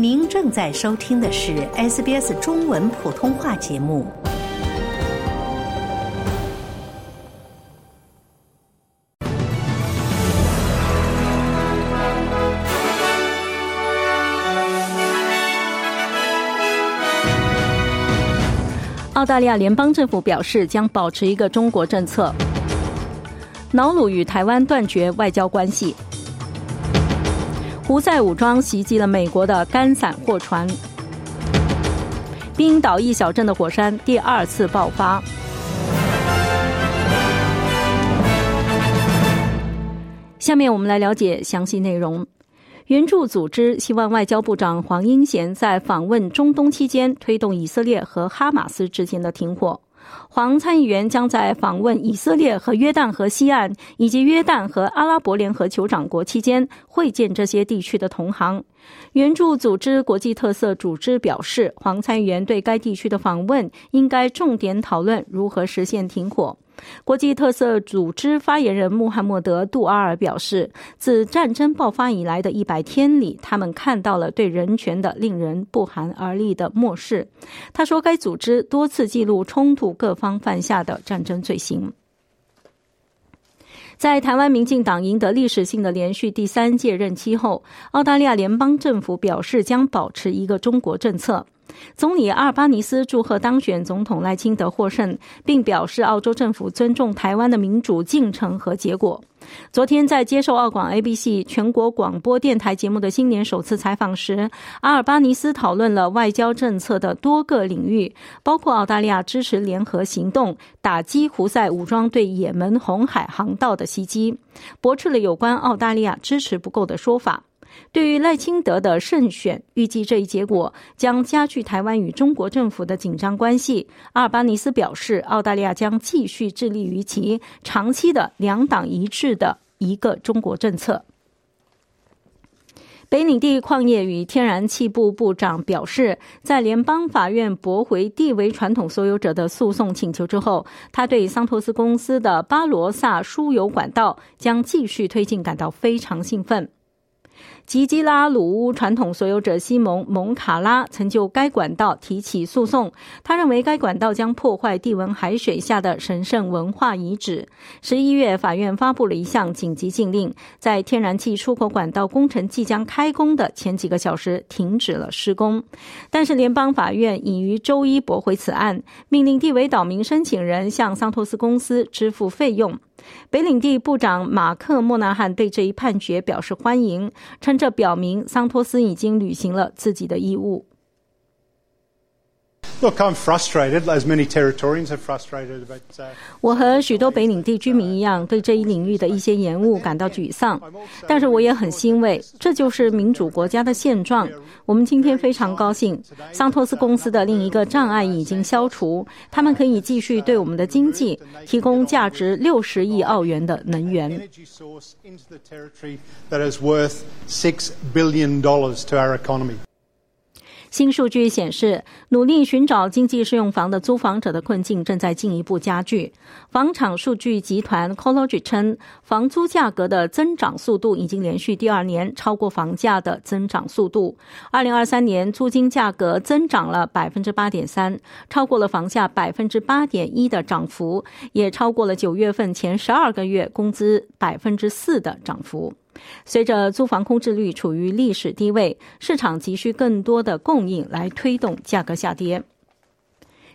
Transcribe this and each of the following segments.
您正在收听的是 SBS 中文普通话节目。澳大利亚联邦政府表示将保持一个中国政策。瑙鲁与台湾断绝外交关系。胡塞武装袭击了美国的干散货船。冰岛一小镇的火山第二次爆发。下面我们来了解详细内容。援助组织希望外交部长黄英贤在访问中东期间推动以色列和哈马斯之间的停火。黄参议员将在访问以色列和约旦河西岸以及约旦和阿拉伯联合酋长国期间会见这些地区的同行。援助组织国际特色组织表示，黄参议员对该地区的访问应该重点讨论如何实现停火。国际特色组织发言人穆罕默德·杜阿尔表示，自战争爆发以来的一百天里，他们看到了对人权的令人不寒而栗的漠视。他说，该组织多次记录冲突各方犯下的战争罪行。在台湾民进党赢得历史性的连续第三届任期后，澳大利亚联邦政府表示将保持一个中国政策。总理阿尔巴尼斯祝贺当选总统赖清德获胜，并表示澳洲政府尊重台湾的民主进程和结果。昨天在接受澳广 ABC 全国广播电台节目的新年首次采访时，阿尔巴尼斯讨论了外交政策的多个领域，包括澳大利亚支持联合行动打击胡塞武装对也门红海航道的袭击，驳斥了有关澳大利亚支持不够的说法。对于赖清德的胜选，预计这一结果将加剧台湾与中国政府的紧张关系。阿尔巴尼斯表示，澳大利亚将继续致力于其长期的两党一致的一个中国政策。北领地矿业与天然气部部长表示，在联邦法院驳回地为传统所有者的诉讼请求之后，他对桑托斯公司的巴罗萨输油管道将继续推进感到非常兴奋。吉基拉鲁乌传统所有者西蒙蒙卡拉曾就该管道提起诉讼。他认为该管道将破坏地文海水下的神圣文化遗址。十一月，法院发布了一项紧急禁令，在天然气出口管道工程即将开工的前几个小时停止了施工。但是，联邦法院已于周一驳回此案，命令地委岛民申请人向桑托斯公司支付费用。北领地部长马克·莫纳汉对这一判决表示欢迎，称这表明桑托斯已经履行了自己的义务。我和许多北领地居民一样，对这一领域的一些延误感到沮丧，但是我也很欣慰，这就是民主国家的现状。我们今天非常高兴，桑托斯公司的另一个障碍已经消除，他们可以继续对我们的经济提供价值六十亿澳元的能源。新数据显示，努力寻找经济适用房的租房者的困境正在进一步加剧。房产数据集团 Collogy 称，房租价格的增长速度已经连续第二年超过房价的增长速度。二零二三年租金价格增长了百分之八点三，超过了房价百分之八点一的涨幅，也超过了九月份前十二个月工资百分之四的涨幅。随着租房空置率处于历史低位，市场急需更多的供应来推动价格下跌。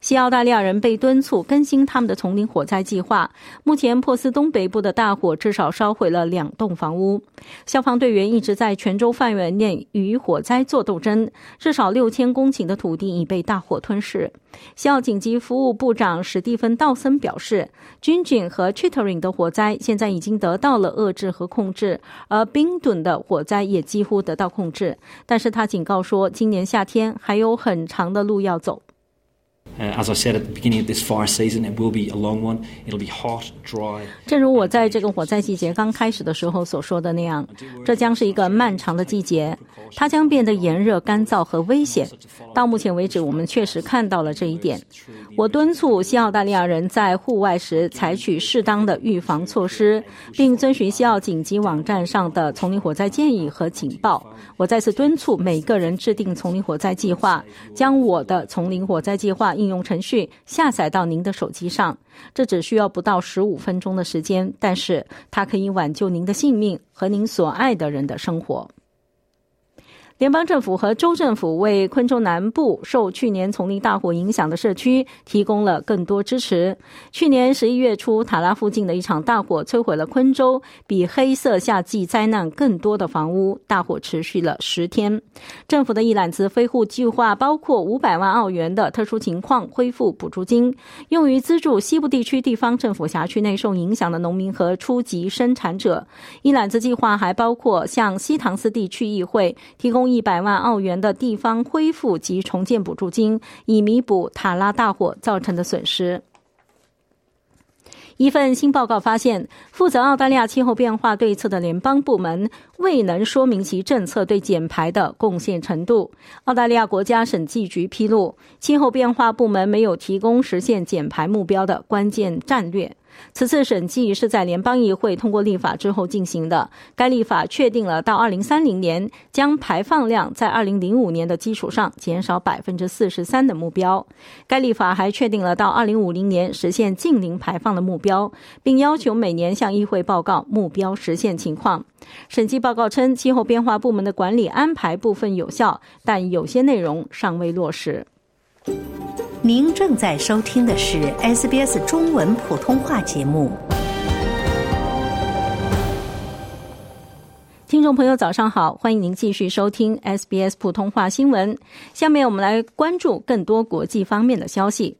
西澳大利亚人被敦促更新他们的丛林火灾计划。目前，珀斯东北部的大火至少烧毁了两栋房屋。消防队员一直在全州范围内与火灾作斗争，至少六千公顷的土地已被大火吞噬。西澳紧急服务部长史蒂芬·道森表示，君郡和 Chittering 的火灾现在已经得到了遏制和控制，而冰顿的火灾也几乎得到控制。但是他警告说，今年夏天还有很长的路要走。As i said at the beginning of this far season it will be a long one it'll be hot dry 正如我在这个火灾季节刚开始的时候所说的那样，这将是一个漫长的季节，它将变得炎热、干燥和危险。到目前为止，我们确实看到了这一点。我敦促西澳大利亚人在户外时采取适当的预防措施，并遵循西澳紧急网站上的丛林火灾建议和警报。我再次敦促每个人制定丛林火灾计划，将我的丛林火灾计划应用程序下载到您的手机上。这只需要不到十五分钟的时间，但是它可以挽救您的性命和您所爱的人的生活。联邦政府和州政府为昆州南部受去年丛林大火影响的社区提供了更多支持。去年十一月初，塔拉附近的一场大火摧毁了昆州比黑色夏季灾难更多的房屋。大火持续了十天。政府的一揽子飞户计划包括五百万澳元的特殊情况恢复补助金，用于资助西部地区地方政府辖区内受影响的农民和初级生产者。一揽子计划还包括向西唐斯地区议会提供。一百万澳元的地方恢复及重建补助金，以弥补塔拉大火造成的损失。一份新报告发现，负责澳大利亚气候变化对策的联邦部门未能说明其政策对减排的贡献程度。澳大利亚国家审计局披露，气候变化部门没有提供实现减排目标的关键战略。此次审计是在联邦议会通过立法之后进行的。该立法确定了到二零三零年将排放量在二零零五年的基础上减少百分之四十三的目标。该立法还确定了到二零五零年实现近零排放的目标，并要求每年向议会报告目标实现情况。审计报告称，气候变化部门的管理安排部分有效，但有些内容尚未落实。您正在收听的是 SBS 中文普通话节目。听众朋友，早上好，欢迎您继续收听 SBS 普通话新闻。下面我们来关注更多国际方面的消息。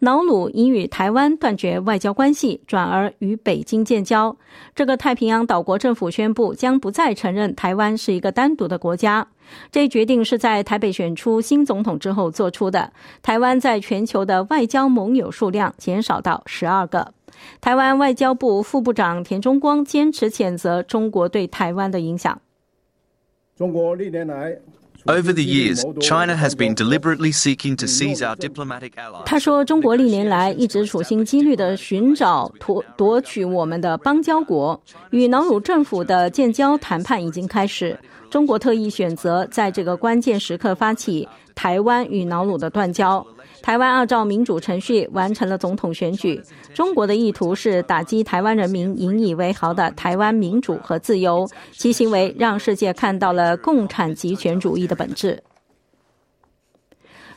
瑙鲁已与台湾断绝外交关系，转而与北京建交。这个太平洋岛国政府宣布将不再承认台湾是一个单独的国家。这一决定是在台北选出新总统之后做出的。台湾在全球的外交盟友数量减少到十二个。台湾外交部副部长田中光坚持谴责中国对台湾的影响。中国历年来。Over the years, China has been deliberately seeking to seize our diplomatic allies. 他说：“中国历年来一直处心积虑地寻找夺夺取我们的邦交国。与瑙鲁政府的建交谈判已经开始。中国特意选择在这个关键时刻发起台湾与瑙鲁的断交。”台湾按照民主程序完成了总统选举。中国的意图是打击台湾人民引以为豪的台湾民主和自由，其行为让世界看到了共产极权主义的本质。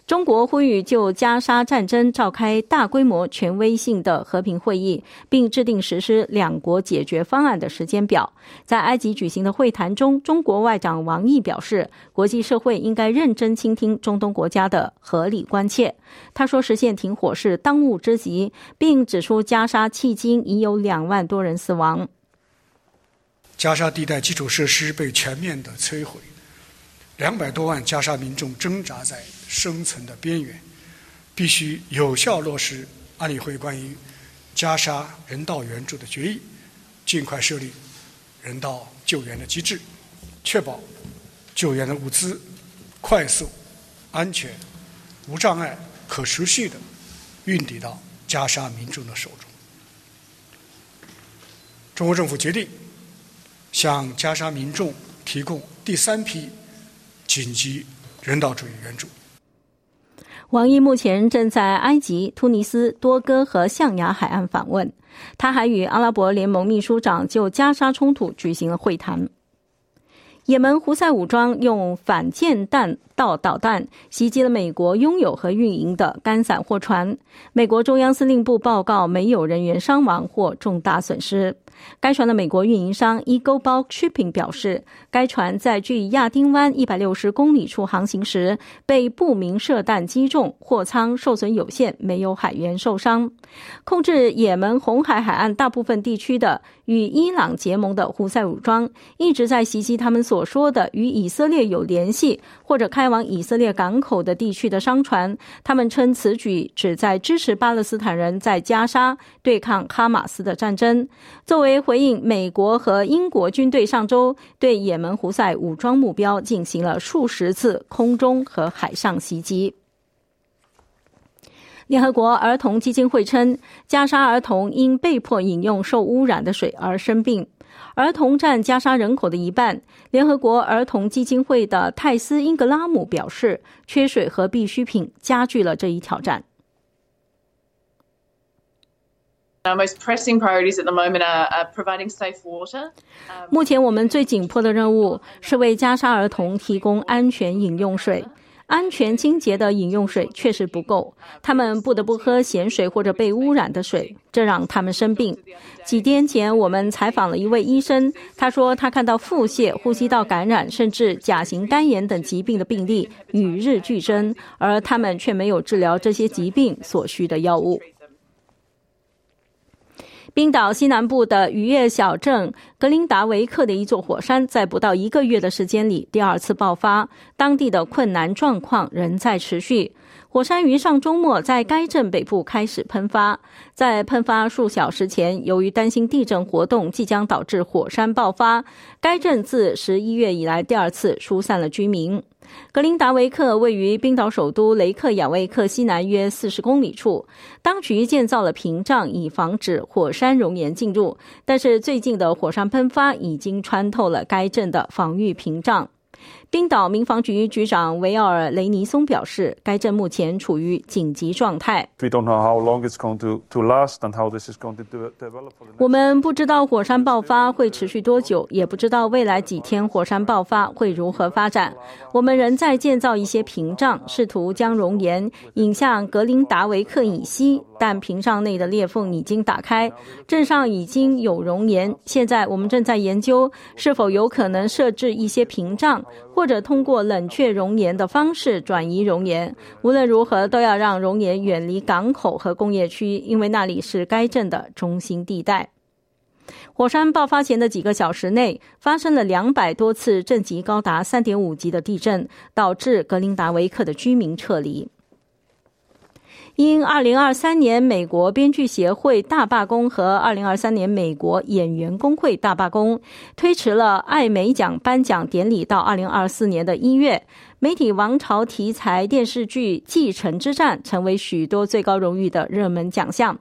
中国呼吁就加沙战争召开大规模、权威性的和平会议，并制定实施两国解决方案的时间表。在埃及举行的会谈中，中国外长王毅表示，国际社会应该认真倾听中东国家的合理关切。他说，实现停火是当务之急，并指出加沙迄今已有两万多人死亡。加沙地带基础设施被全面的摧毁，两百多万加沙民众挣扎在。生存的边缘，必须有效落实安理会关于加沙人道援助的决议，尽快设立人道救援的机制，确保救援的物资快速、安全、无障碍、可持续的运抵到加沙民众的手中。中国政府决定向加沙民众提供第三批紧急人道主义援助。王毅目前正在埃及、突尼斯、多哥和象牙海岸访问。他还与阿拉伯联盟秘书长就加沙冲突举行了会谈。也门胡塞武装用反舰弹道导弹袭击了美国拥有和运营的干散货船。美国中央司令部报告没有人员伤亡或重大损失。该船的美国运营商 Eagle Bulk Shipping 表示，该船在距亚丁湾一百六十公里处航行时被不明射弹击中，货舱受损有限，没有海员受伤。控制也门红海海岸大部分地区的与伊朗结盟的胡塞武装一直在袭击他们所说的与以色列有联系或者开往以色列港口的地区的商船。他们称此举旨在支持巴勒斯坦人在加沙对抗哈马斯的战争。作为为回应，美国和英国军队上周对也门胡塞武装目标进行了数十次空中和海上袭击。联合国儿童基金会称，加沙儿童因被迫饮用受污染的水而生病，儿童占加沙人口的一半。联合国儿童基金会的泰斯·英格拉姆表示，缺水和必需品加剧了这一挑战。目前，我们最紧迫的任务是为加沙儿童提供安全饮用水。安全清洁的饮用水确实不够，他们不得不喝咸水或者被污染的水，这让他们生病。几天前，我们采访了一位医生，他说他看到腹泻、呼吸道感染，甚至甲型肝炎等疾病的病例与日俱增，而他们却没有治疗这些疾病所需的药物。冰岛西南部的渔业小镇格林达维克的一座火山，在不到一个月的时间里第二次爆发，当地的困难状况仍在持续。火山于上周末在该镇北部开始喷发，在喷发数小时前，由于担心地震活动即将导致火山爆发，该镇自十一月以来第二次疏散了居民。格林达维克位于冰岛首都雷克雅未克西南约四十公里处，当局建造了屏障以防止火山熔岩进入，但是最近的火山喷发已经穿透了该镇的防御屏障。冰岛民防局局长维奥尔雷尼松表示，该镇目前处于紧急状态。我们不知道火山爆发会持续多久，也不知道未来几天火山爆发会如何发展。我们仍在建造一些屏障，试图将熔岩引向格林达维克以西，但屏障内的裂缝已经打开，镇上已经有熔岩。现在我们正在研究是否有可能设置一些屏障。或者通过冷却熔岩的方式转移熔岩。无论如何，都要让熔岩远离港口和工业区，因为那里是该镇的中心地带。火山爆发前的几个小时内，发生了两百多次震级高达三点五级的地震，导致格林达维克的居民撤离。因2023年美国编剧协会大罢工和2023年美国演员工会大罢工，推迟了艾美奖颁奖典礼到2024年的一月。媒体王朝题材电视剧《继承之战》成为许多最高荣誉的热门奖项。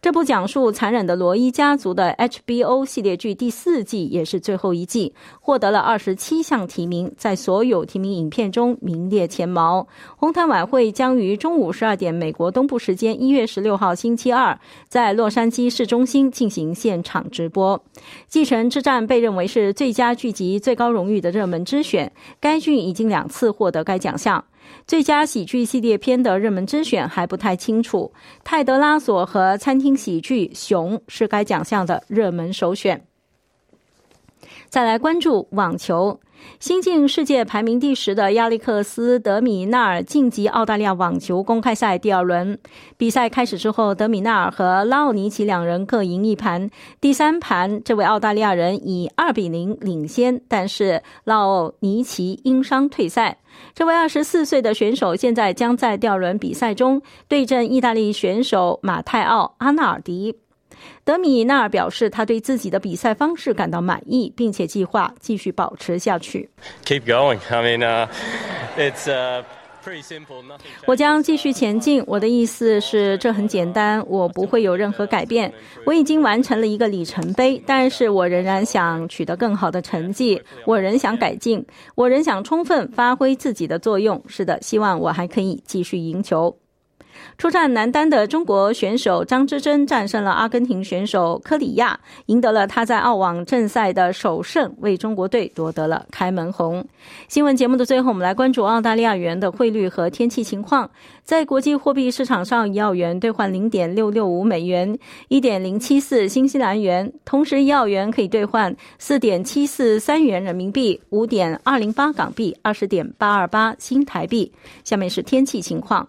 这部讲述残忍的罗伊家族的 HBO 系列剧第四季也是最后一季，获得了二十七项提名，在所有提名影片中名列前茅。红毯晚会将于中午十二点美国东部时间一月十六号星期二在洛杉矶市中心进行现场直播。《继承之战》被认为是最佳剧集最高荣誉的热门之选，该剧已经两次获。得该奖项，最佳喜剧系列片的热门甄选还不太清楚。泰德拉索和餐厅喜剧《熊》是该奖项的热门首选。再来关注网球。新晋世界排名第十的亚历克斯·德米纳尔晋级澳大利亚网球公开赛第二轮。比赛开始之后，德米纳尔和拉奥尼奇两人各赢一盘。第三盘，这位澳大利亚人以二比零领先，但是拉奥尼奇因伤退赛。这位二十四岁的选手现在将在第二轮比赛中对阵意大利选手马泰奥·阿纳尔迪。德米纳尔表示，他对自己的比赛方式感到满意，并且计划继续保持下去。Keep going. I mean, it's pretty simple. 我将继续前进。我的意思是，这很简单，我不会有任何改变。我已经完成了一个里程碑，但是我仍然想取得更好的成绩。我仍想改进，我仍想充分发挥自己的作用。是的，希望我还可以继续赢球。出战男单的中国选手张之臻战胜了阿根廷选手科里亚，赢得了他在澳网正赛的首胜，为中国队夺得了开门红。新闻节目的最后，我们来关注澳大利亚元的汇率和天气情况。在国际货币市场上，一澳元兑换零点六六五美元，一点零七四新西兰元；同时，一澳元可以兑换四点七四三元人民币，五点二零八港币，二十点八二八新台币。下面是天气情况。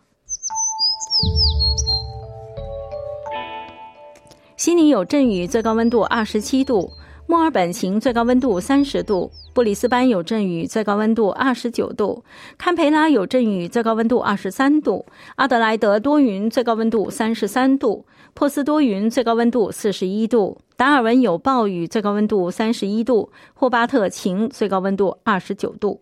悉尼有阵雨，最高温度二十七度；墨尔本晴，最高温度三十度；布里斯班有阵雨，最高温度二十九度；堪培拉有阵雨，最高温度二十三度；阿德莱德多云，最高温度三十三度；珀斯多云，最高温度四十一度；达尔文有暴雨，最高温度三十一度；霍巴特晴，最高温度二十九度。